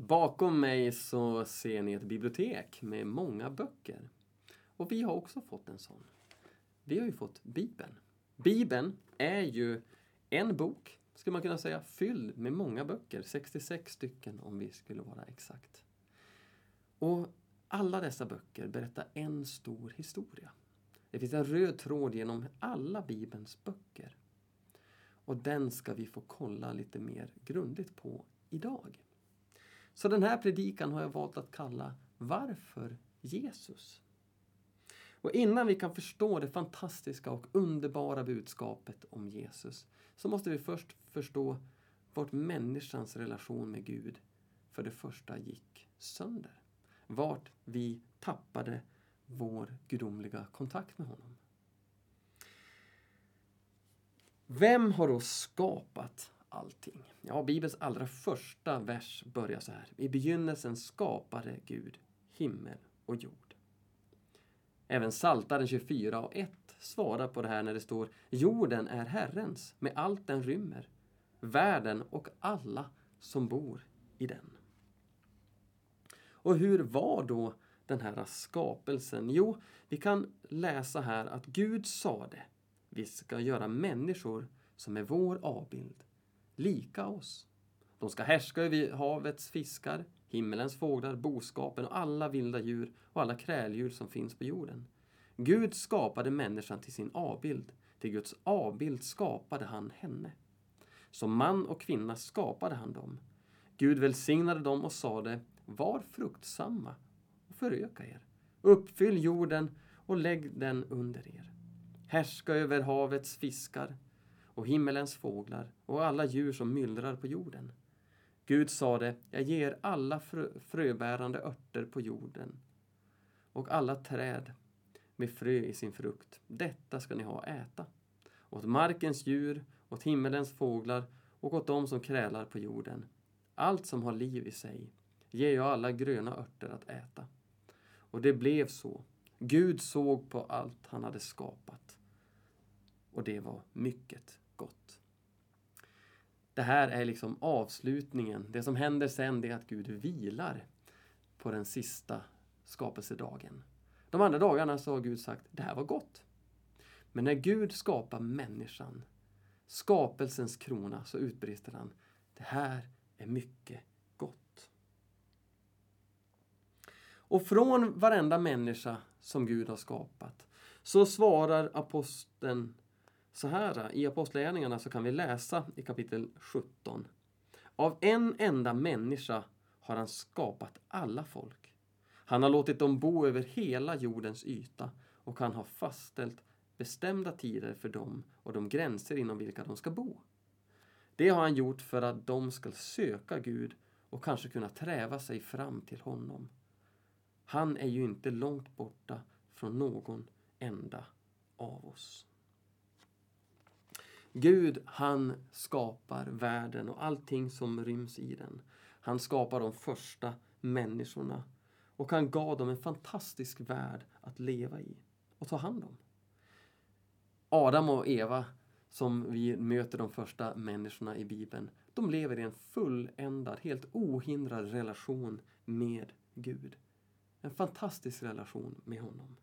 Bakom mig så ser ni ett bibliotek med många böcker. Och vi har också fått en sån. Vi har ju fått Bibeln. Bibeln är ju en bok, skulle man kunna säga, fylld med många böcker. 66 stycken om vi skulle vara exakt. Och alla dessa böcker berättar en stor historia. Det finns en röd tråd genom alla Bibelns böcker. Och den ska vi få kolla lite mer grundligt på idag. Så den här predikan har jag valt att kalla Varför Jesus? Och innan vi kan förstå det fantastiska och underbara budskapet om Jesus så måste vi först förstå vart människans relation med Gud för det första gick sönder. Vart vi tappade vår gudomliga kontakt med honom. Vem har då skapat allting? Ja, Bibelns allra första vers börjar så här. I begynnelsen skapade Gud himmel och jord. Även Saltaren 24 och 1 svarar på det här när det står Jorden är Herrens med allt den rymmer, världen och alla som bor i den. Och hur var då den här skapelsen? Jo, vi kan läsa här att Gud sade vi ska göra människor som är vår avbild, lika oss. De ska härska över havets fiskar, himmelens fåglar, boskapen och alla vilda djur och alla kräldjur som finns på jorden. Gud skapade människan till sin avbild. Till Guds avbild skapade han henne. Som man och kvinna skapade han dem. Gud välsignade dem och sade, var fruktsamma och föröka er. Uppfyll jorden och lägg den under er. Härska över havets fiskar och himmelens fåglar och alla djur som myllrar på jorden. Gud sade, jag ger alla frö, fröbärande örter på jorden och alla träd med frö i sin frukt. Detta ska ni ha att äta. Åt markens djur, åt himmelens fåglar och åt dem som krälar på jorden. Allt som har liv i sig ger jag alla gröna örter att äta. Och det blev så. Gud såg på allt han hade skapat. Och det var mycket gott. Det här är liksom avslutningen. Det som händer sen är att Gud vilar på den sista skapelsedagen. De andra dagarna så har Gud sagt, det här var gott. Men när Gud skapar människan, skapelsens krona, så utbrister han, det här är mycket gott. Och från varenda människa som Gud har skapat så svarar aposteln så här. Eh, I Apostlagärningarna så kan vi läsa i kapitel 17. Av en enda människa har han skapat alla folk. Han har låtit dem bo över hela jordens yta och han har fastställt bestämda tider för dem och de gränser inom vilka de ska bo. Det har han gjort för att de ska söka Gud och kanske kunna träva sig fram till honom. Han är ju inte långt borta från någon enda av oss. Gud, han skapar världen och allting som ryms i den. Han skapar de första människorna och han gav dem en fantastisk värld att leva i och ta hand om. Adam och Eva, som vi möter de första människorna i Bibeln, de lever i en fulländad, helt ohindrad relation med Gud. En fantastisk relation med honom.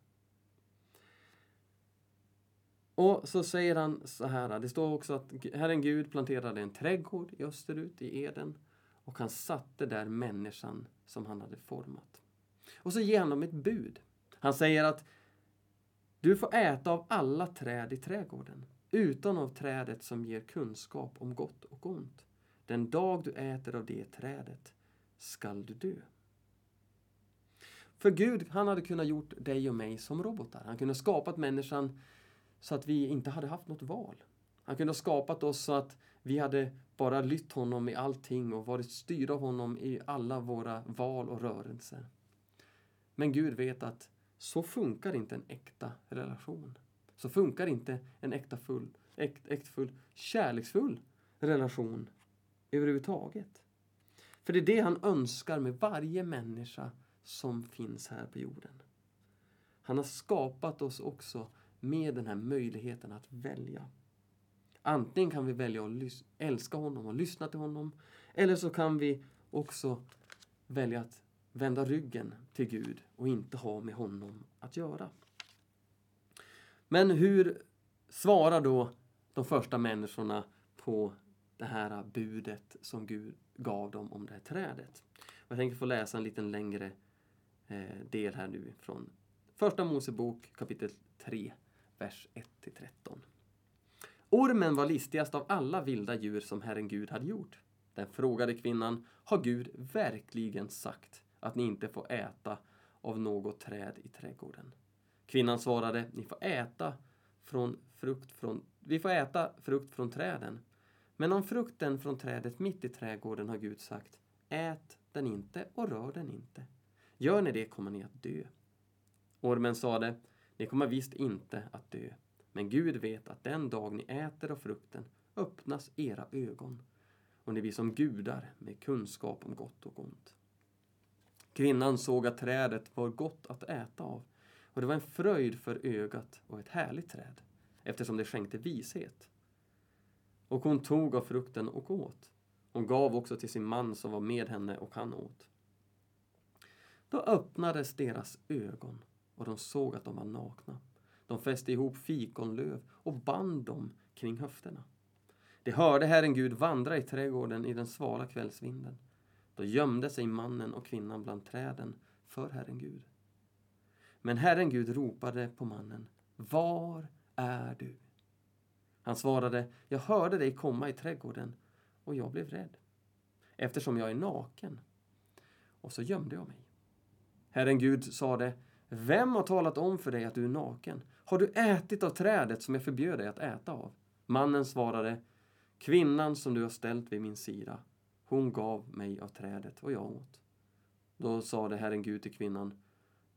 Och så säger han så här, det står också att Herren Gud planterade en trädgård i österut, i Eden, och han satte där människan som han hade format. Och så ger han dem ett bud. Han säger att du får äta av alla träd i trädgården, utan av trädet som ger kunskap om gott och ont. Den dag du äter av det trädet skall du dö. För Gud, han hade kunnat gjort dig och mig som robotar. Han kunde ha skapat människan så att vi inte hade haft något val. Han kunde ha skapat oss så att vi hade bara lytt honom i allting och varit styrda av honom i alla våra val och rörelser. Men Gud vet att så funkar inte en äkta relation. Så funkar inte en äktafull, äkt, äktfull, kärleksfull relation överhuvudtaget. För det är det han önskar med varje människa som finns här på jorden. Han har skapat oss också med den här möjligheten att välja. Antingen kan vi välja att älska honom och lyssna till honom eller så kan vi också välja att vända ryggen till Gud och inte ha med honom att göra. Men hur svarar då de första människorna på det här budet som Gud gav dem om det här trädet? Jag tänker få läsa en liten längre eh, del här nu från Första Mosebok kapitel 3, vers 1-13. Ormen var listigast av alla vilda djur som Herren Gud hade gjort. Den frågade kvinnan, har Gud verkligen sagt att ni inte får äta av något träd i trädgården? Kvinnan svarade, ni får äta från frukt från, vi får äta frukt från träden. Men om frukten från trädet mitt i trädgården har Gud sagt, ät den inte och rör den inte. Gör ni det kommer ni att dö. Ormen sade, ni kommer visst inte att dö. Men Gud vet att den dag ni äter av frukten öppnas era ögon och ni blir som gudar med kunskap om gott och ont. Kvinnan såg att trädet var gott att äta av och det var en fröjd för ögat och ett härligt träd eftersom det skänkte vishet. Och hon tog av frukten och åt. Hon gav också till sin man som var med henne och han åt. Då öppnades deras ögon och de såg att de var nakna. De fäste ihop fikonlöv och band dem kring höfterna. De hörde Herren Gud vandra i trädgården i den svala kvällsvinden. Då gömde sig mannen och kvinnan bland träden för Herren Gud. Men Herren Gud ropade på mannen. Var är du? Han svarade, jag hörde dig komma i trädgården och jag blev rädd eftersom jag är naken. Och så gömde jag mig. Herren Gud sade, vem har talat om för dig att du är naken? Har du ätit av trädet som jag förbjöd dig att äta av? Mannen svarade, kvinnan som du har ställt vid min sida, hon gav mig av trädet och jag åt. Då sade Herren Gud till kvinnan,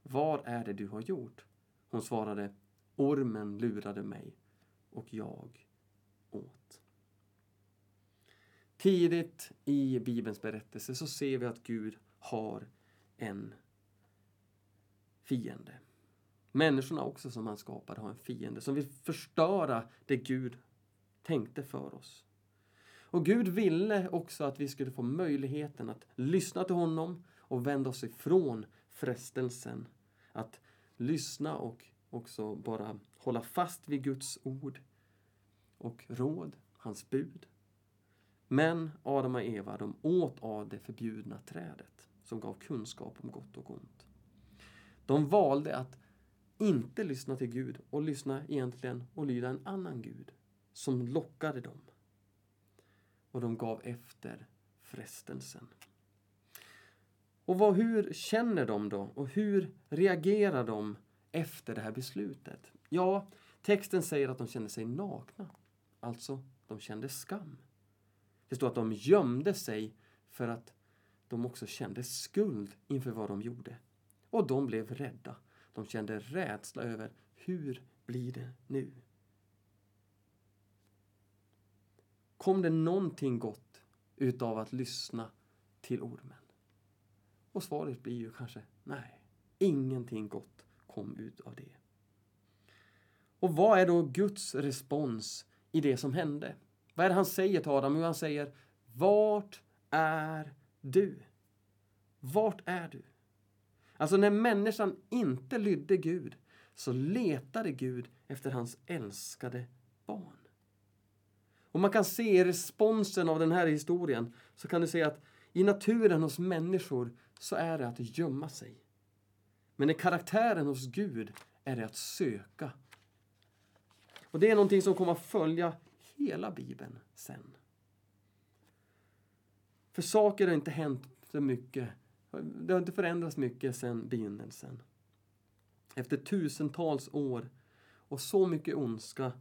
vad är det du har gjort? Hon svarade, ormen lurade mig och jag åt. Tidigt i Bibelns berättelse så ser vi att Gud har en fiende. Människorna också som han skapade har en fiende som vill förstöra det Gud tänkte för oss. Och Gud ville också att vi skulle få möjligheten att lyssna till honom och vända oss ifrån frestelsen att lyssna och också bara hålla fast vid Guds ord och råd, hans bud. Men Adam och Eva, de åt av det förbjudna trädet som gav kunskap om gott och ont. De valde att inte lyssna till Gud och lyssna egentligen och lyda en annan Gud som lockade dem. Och de gav efter frestelsen. Och vad, hur känner de då? Och hur reagerar de efter det här beslutet? Ja, texten säger att de kände sig nakna. Alltså, de kände skam. Det står att de gömde sig för att de också kände skuld inför vad de gjorde. Och de blev rädda. De kände rädsla över hur blir det nu? Kom det någonting gott utav att lyssna till ormen? Och svaret blir ju kanske nej. Ingenting gott kom ut av det. Och vad är då Guds respons i det som hände? Vad är det han säger till Adam? Jo, han säger Vart är du? Vart är du? Alltså när människan inte lydde Gud så letade Gud efter hans älskade barn. Och man kan se i responsen av den här historien så kan du se att i naturen hos människor så är det att gömma sig. Men i karaktären hos Gud är det att söka. Och det är någonting som kommer att följa hela Bibeln sen. För saker har inte hänt så mycket det har inte förändrats mycket sedan begynnelsen. Efter tusentals år och så mycket ondska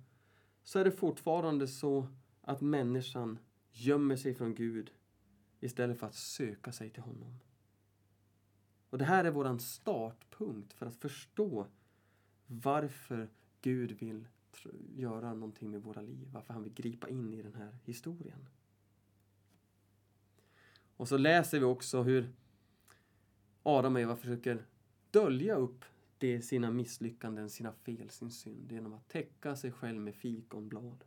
så är det fortfarande så att människan gömmer sig från Gud istället för att söka sig till honom. Och Det här är vår startpunkt för att förstå varför Gud vill göra någonting med våra liv, varför han vill gripa in i den här historien. Och så läser vi också hur Adam och Eva försöker dölja upp det, sina misslyckanden, sina fel, sin synd genom att täcka sig själv med fikonblad.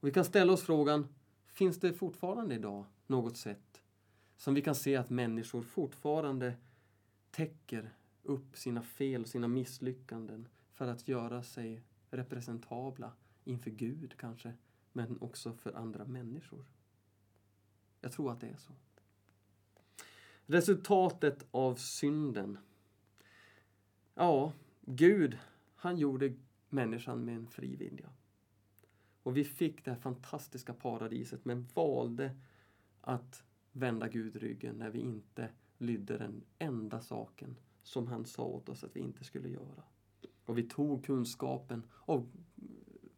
Och vi kan ställa oss frågan, finns det fortfarande idag något sätt som vi kan se att människor fortfarande täcker upp sina fel och sina misslyckanden för att göra sig representabla inför Gud kanske, men också för andra människor. Jag tror att det är så. Resultatet av synden. Ja, Gud, han gjorde människan med en fri vilja. Och vi fick det här fantastiska paradiset men valde att vända Gud ryggen när vi inte lydde den enda saken som han sa åt oss att vi inte skulle göra. Och vi tog kunskapen av,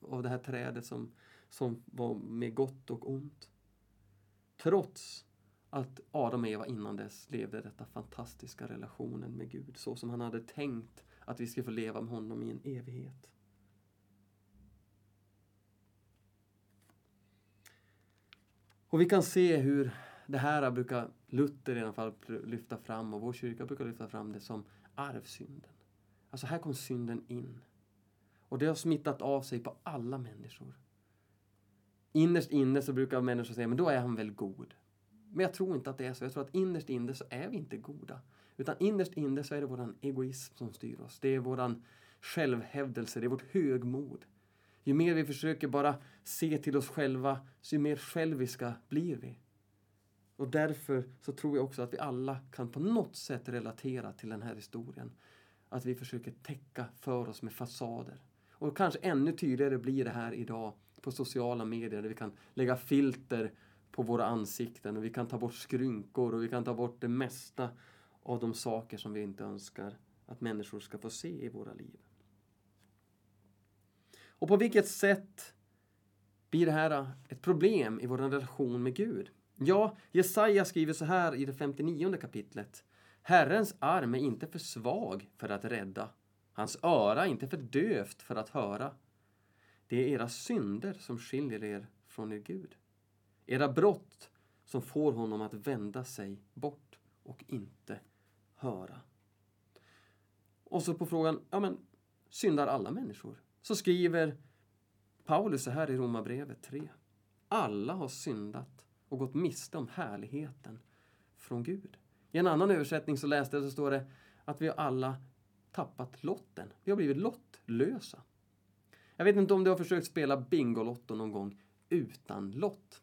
av det här trädet som, som var med gott och ont. Trots att Adam och Eva innan dess levde detta fantastiska relationen med Gud så som han hade tänkt att vi skulle få leva med honom i en evighet. Och vi kan se hur det här brukar Luther i alla fall lyfta fram och vår kyrka brukar lyfta fram det som arvsynden. Alltså här kom synden in. Och det har smittat av sig på alla människor. Innerst inne så brukar människor säga, men då är han väl god. Men jag tror inte att det är så. Jag tror att innerst inne så är vi inte goda. Utan innerst inne så är det våran egoism som styr oss. Det är våran självhävdelse, det är vårt högmod. Ju mer vi försöker bara se till oss själva, så ju mer själviska blir vi. Och därför så tror jag också att vi alla kan på något sätt relatera till den här historien. Att vi försöker täcka för oss med fasader. Och kanske ännu tydligare blir det här idag på sociala medier där vi kan lägga filter på våra ansikten och vi kan ta bort skrynkor och vi kan ta bort det mesta av de saker som vi inte önskar att människor ska få se i våra liv. Och på vilket sätt blir det här ett problem i vår relation med Gud? Ja, Jesaja skriver så här i det 59 kapitlet. Herrens arm är inte för svag för att rädda. Hans öra är inte för dövt för att höra. Det är era synder som skiljer er från er Gud. Era brott som får honom att vända sig bort och inte höra. Och så på frågan, ja men syndar alla människor? Så skriver Paulus så här i Romarbrevet 3. Alla har syndat och gått miste om härligheten från Gud. I en annan översättning så läste jag så står det att vi har alla tappat lotten. Vi har blivit lottlösa. Jag vet inte om du har försökt spela Bingolotto någon gång utan lott.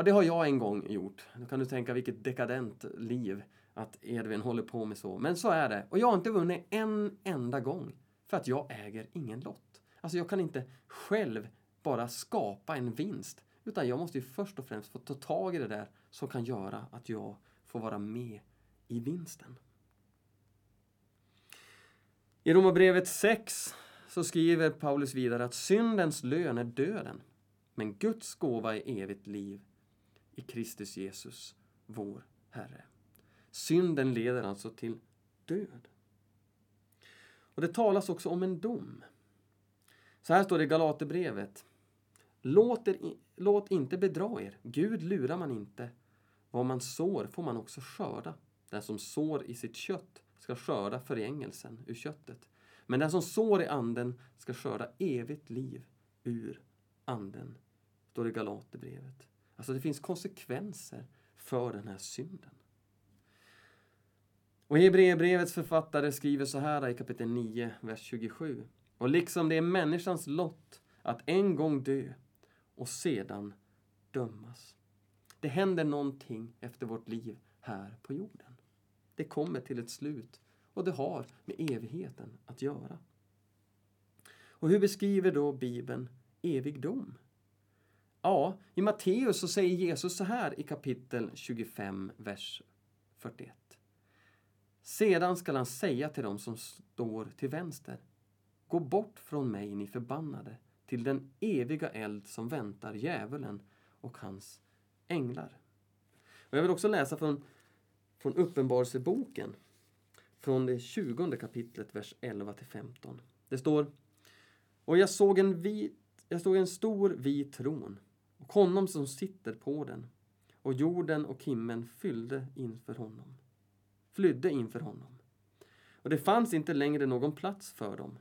Ja, det har jag en gång gjort. Då kan du tänka vilket dekadent liv att Edvin håller på med så. Men så är det. Och jag har inte vunnit en enda gång för att jag äger ingen lott. Alltså jag kan inte själv bara skapa en vinst. Utan jag måste ju först och främst få ta tag i det där som kan göra att jag får vara med i vinsten. I Romarbrevet 6 så skriver Paulus vidare att syndens lön är döden, men Guds gåva är evigt liv i Kristus Jesus, vår Herre. Synden leder alltså till död. Och Det talas också om en dom. Så här står det i Galaterbrevet. Låt, er, låt inte bedra er. Gud lurar man inte. Vad man sår får man också skörda. Den som sår i sitt kött ska skörda förgängelsen ur köttet. Men den som sår i anden ska skörda evigt liv ur anden. Står det i Galaterbrevet. Alltså det finns konsekvenser för den här synden. Och Hebreerbrevets författare skriver så här i kapitel 9, vers 27. Och liksom det är människans lott att en gång dö och sedan dömas. Det händer någonting efter vårt liv här på jorden. Det kommer till ett slut och det har med evigheten att göra. Och hur beskriver då Bibeln evig dom? Ja, i Matteus så säger Jesus så här i kapitel 25, vers 41. Sedan skall han säga till dem som står till vänster. Gå bort från mig, ni förbannade, till den eviga eld som väntar djävulen och hans änglar. Och jag vill också läsa från, från Uppenbarelseboken, från det 20 kapitlet, vers 11 15. Det står Och jag såg en, vit, jag såg en stor vit tron och honom som sitter på den och jorden och himlen fyllde inför honom flydde inför honom. Och det fanns inte längre någon plats för dem.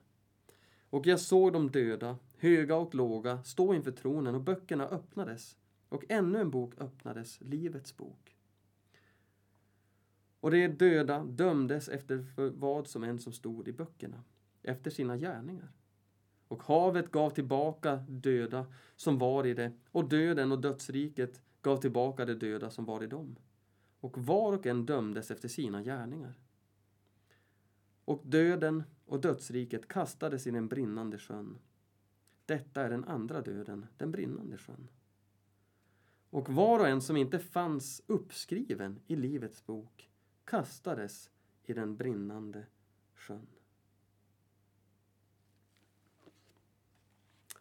Och jag såg de döda, höga och låga, stå inför tronen och böckerna öppnades och ännu en bok öppnades, Livets bok. Och de döda dömdes efter vad som än som stod i böckerna, efter sina gärningar. Och havet gav tillbaka döda som var i det, och döden och dödsriket gav tillbaka de döda som var i dem. Och var och en dömdes efter sina gärningar. Och döden och dödsriket kastades i den brinnande sjön. Detta är den andra döden, den brinnande sjön. Och var och en som inte fanns uppskriven i Livets bok kastades i den brinnande sjön.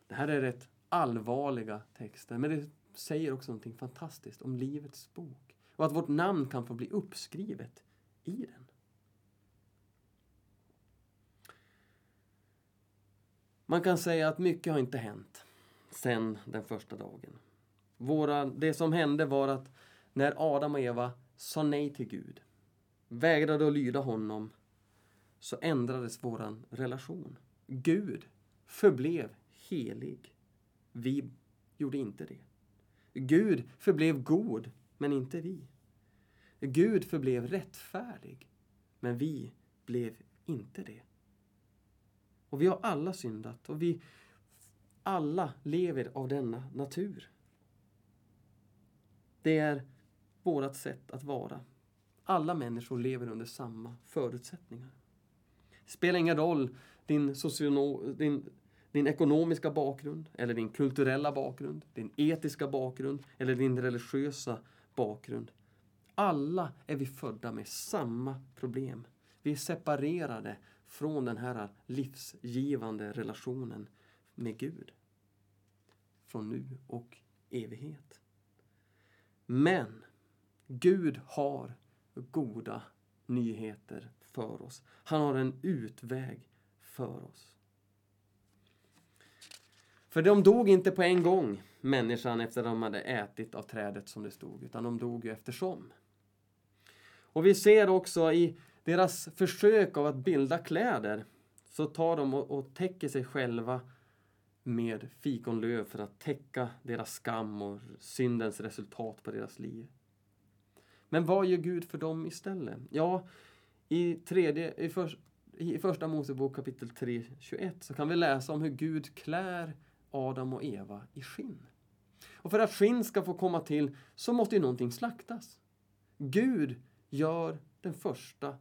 Det här är rätt allvarliga texter, men det säger också någonting fantastiskt om Livets bok och att vårt namn kan få bli uppskrivet i den. Man kan säga att mycket har inte hänt sen den första dagen. Våra, det som hände var att när Adam och Eva sa nej till Gud, vägrade att lyda honom, så ändrades våran relation. Gud förblev helig. Vi gjorde inte det. Gud förblev god, men inte vi. Gud förblev rättfärdig, men vi blev inte det. Och vi har alla syndat och vi alla lever av denna natur. Det är vårt sätt att vara. Alla människor lever under samma förutsättningar. Det spelar ingen roll din, sociono, din, din ekonomiska bakgrund, eller din kulturella bakgrund, din etiska bakgrund eller din religiösa bakgrund. Alla är vi födda med samma problem. Vi är separerade från den här livsgivande relationen med Gud. Från nu och evighet. Men Gud har goda nyheter för oss. Han har en utväg för oss. För de dog inte på en gång, människan, efter att de hade ätit av trädet som det stod, utan de dog ju eftersom. Och vi ser också i deras försök av att bilda kläder så tar de och, och täcker sig själva med fikonlöv för att täcka deras skam och syndens resultat på deras liv. Men vad gör Gud för dem istället? Ja, i, tredje, i, för, i första Mosebok kapitel 3, 21 så kan vi läsa om hur Gud klär Adam och Eva i skinn. Och för att skinn ska få komma till så måste ju någonting slaktas. Gud gör den första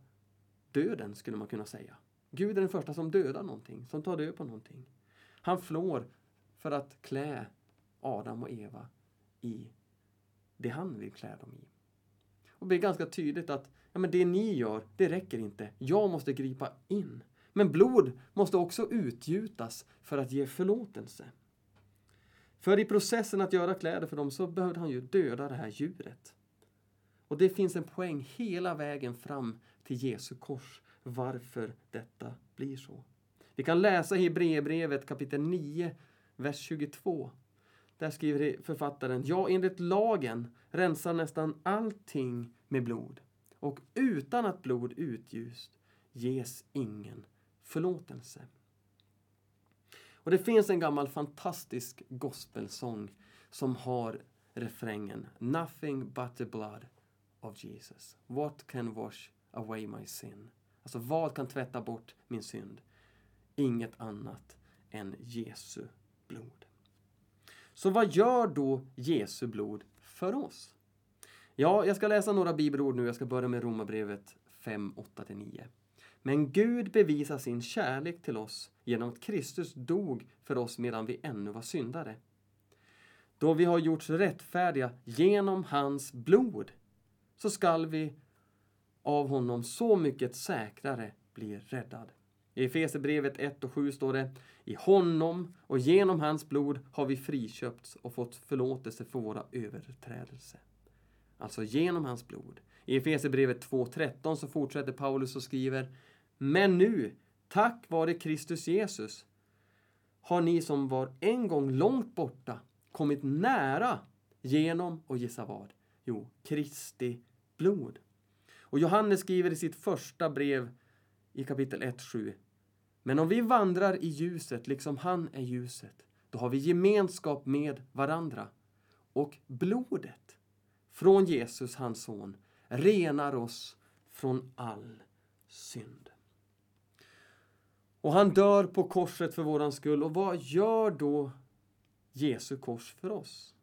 döden, skulle man kunna säga. Gud är den första som dödar någonting, som tar död på någonting. Han flår för att klä Adam och Eva i det han vill klä dem i. Och det blir ganska tydligt att ja, men det ni gör, det räcker inte. Jag måste gripa in. Men blod måste också utgjutas för att ge förlåtelse. För i processen att göra kläder för dem så behövde han ju döda det här djuret. Och det finns en poäng hela vägen fram till Jesu kors varför detta blir så. Vi kan läsa i Hebreerbrevet kapitel 9, vers 22. Där skriver författaren, ja enligt lagen rensar nästan allting med blod och utan att blod utgjust ges ingen förlåtelse. Och det finns en gammal fantastisk gospelsång som har refrängen Nothing but the blood of Jesus. What can wash away my sin? Alltså vad kan tvätta bort min synd? Inget annat än Jesu blod. Så vad gör då Jesu blod för oss? Ja, jag ska läsa några bibelord nu. Jag ska börja med Romarbrevet 5, 8-9. Men Gud bevisar sin kärlek till oss genom att Kristus dog för oss medan vi ännu var syndare. Då vi har gjorts rättfärdiga genom hans blod så skall vi av honom så mycket säkrare bli räddad. I Efesierbrevet 1 och 7 står det I honom och genom hans blod har vi friköpts och fått förlåtelse för våra överträdelser. Alltså genom hans blod. I Efesierbrevet 2.13 så fortsätter Paulus och skriver men nu, tack vare Kristus Jesus, har ni som var en gång långt borta kommit nära genom, och gissa vad? Jo, Kristi blod. Och Johannes skriver i sitt första brev i kapitel 1.7 Men om vi vandrar i ljuset liksom han är ljuset, då har vi gemenskap med varandra. Och blodet från Jesus, hans son, renar oss från all synd. Och han dör på korset för våran skull. Och vad gör då Jesu kors för oss?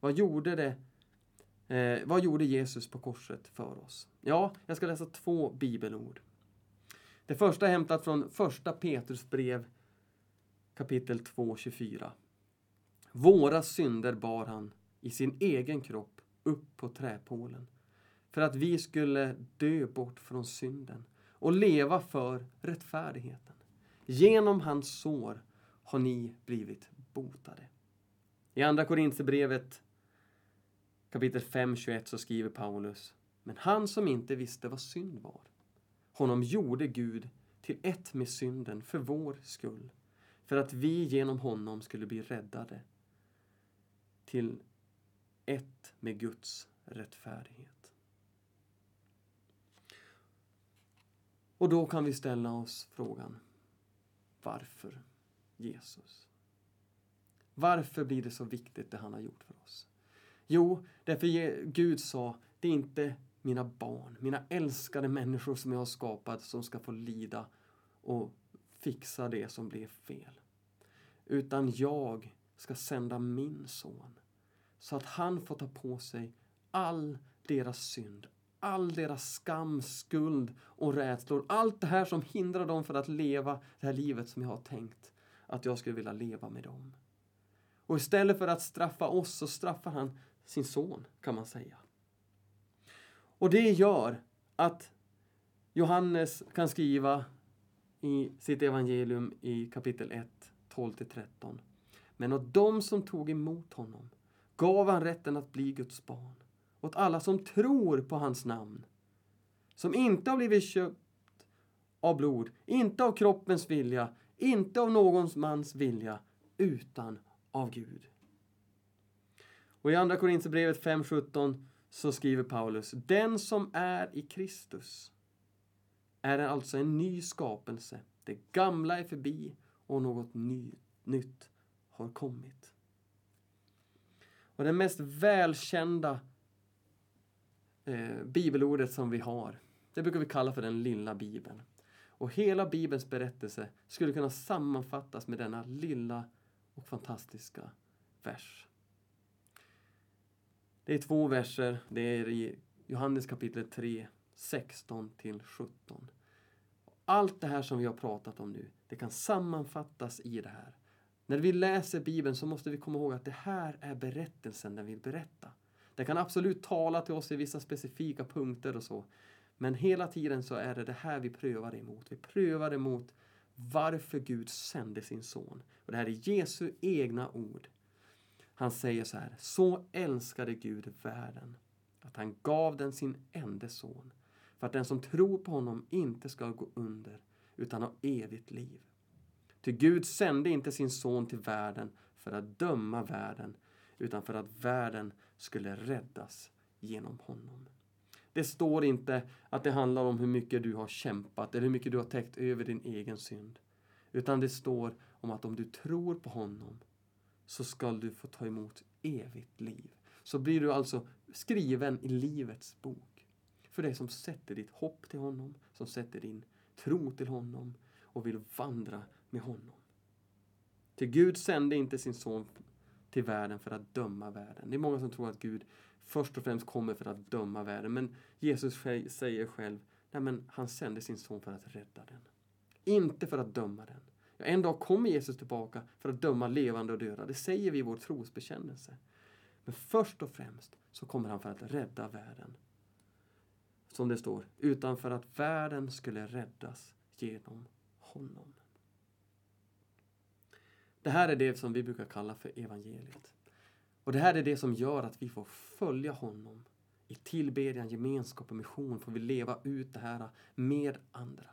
Vad gjorde det? Eh, vad gjorde Jesus på korset för oss? Ja, jag ska läsa två bibelord. Det första är hämtat från första Petrus brev kapitel 2, 24. Våra synder bar han i sin egen kropp upp på träpålen för att vi skulle dö bort från synden och leva för rättfärdigheten. Genom hans sår har ni blivit botade. I Andra Korinthierbrevet kapitel 5, 21 så skriver Paulus Men han som inte visste vad synd var, honom gjorde Gud till ett med synden för vår skull, för att vi genom honom skulle bli räddade till ett med Guds rättfärdighet. Och då kan vi ställa oss frågan varför Jesus? Varför blir det så viktigt det han har gjort för oss? Jo, därför Gud sa, det är inte mina barn, mina älskade människor som jag har skapat som ska få lida och fixa det som blev fel. Utan jag ska sända min son så att han får ta på sig all deras synd, all deras skam, skuld och rädslor. Allt det här som hindrar dem från att leva det här livet som jag har tänkt att jag skulle vilja leva med dem. Och istället för att straffa oss så straffar han sin son, kan man säga. Och det gör att Johannes kan skriva i sitt evangelium i kapitel 1, 12-13. Men åt dem som tog emot honom gav han rätten att bli Guds barn. Åt alla som tror på hans namn. Som inte har blivit köpt av blod, inte av kroppens vilja, inte av någon mans vilja, utan av Gud. Och i Andra Korinthierbrevet 5.17 så skriver Paulus, den som är i Kristus är alltså en ny skapelse. Det gamla är förbi och något ny, nytt har kommit. Och den mest välkända eh, bibelordet som vi har, det brukar vi kalla för den lilla bibeln. Och hela bibelns berättelse skulle kunna sammanfattas med denna lilla och fantastiska vers. Det är två verser. Det är i Johannes kapitel 3, 16 till 17. Allt det här som vi har pratat om nu, det kan sammanfattas i det här. När vi läser Bibeln så måste vi komma ihåg att det här är berättelsen den vill berätta. Det kan absolut tala till oss i vissa specifika punkter och så. Men hela tiden så är det det här vi prövar emot. Vi prövar emot varför Gud sände sin son. Och det här är Jesu egna ord. Han säger så här, så älskade Gud världen att han gav den sin enda son för att den som tror på honom inte ska gå under utan ha evigt liv. Ty Gud sände inte sin son till världen för att döma världen utan för att världen skulle räddas genom honom. Det står inte att det handlar om hur mycket du har kämpat eller hur mycket du har täckt över din egen synd. Utan det står om att om du tror på honom så skall du få ta emot evigt liv. Så blir du alltså skriven i Livets bok. För det som sätter ditt hopp till honom, som sätter din tro till honom och vill vandra med honom. Till Gud sände inte sin son till världen för att döma världen. Det är många som tror att Gud först och främst kommer för att döma världen. Men Jesus säger själv, nej men han sände sin son för att rädda den. Inte för att döma den. Ja, en dag kommer Jesus tillbaka för att döma levande och döda. Det säger vi i vår trosbekännelse. Men först och främst så kommer han för att rädda världen. Som det står, utan för att världen skulle räddas genom honom. Det här är det som vi brukar kalla för evangeliet. Och det här är det som gör att vi får följa honom. I tillbedjan, gemenskap och mission får vi leva ut det här med andra.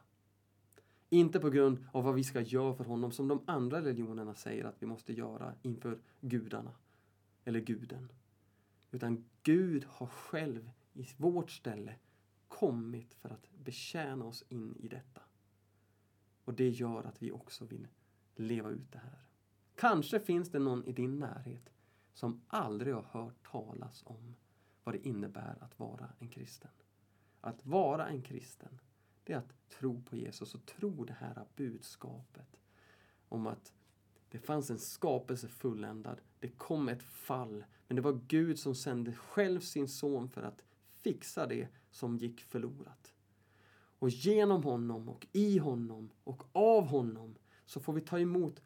Inte på grund av vad vi ska göra för honom som de andra religionerna säger att vi måste göra inför gudarna eller guden. Utan Gud har själv i vårt ställe kommit för att betjäna oss in i detta. Och det gör att vi också vill leva ut det här. Kanske finns det någon i din närhet som aldrig har hört talas om vad det innebär att vara en kristen. att vara en kristen, det är att tro på Jesus och tro det här budskapet om att det fanns en skapelse fulländad. Det kom ett fall, men det var Gud som sände själv sin son för att fixa det som gick förlorat. Och genom honom och i honom och av honom så får vi ta emot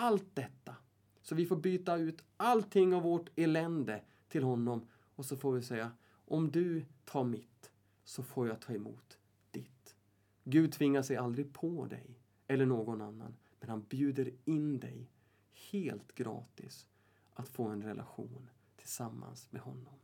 allt detta. Så vi får byta ut allting av vårt elände till honom och så får vi säga om du tar mitt så får jag ta emot ditt. Gud tvingar sig aldrig på dig eller någon annan men han bjuder in dig helt gratis att få en relation tillsammans med honom.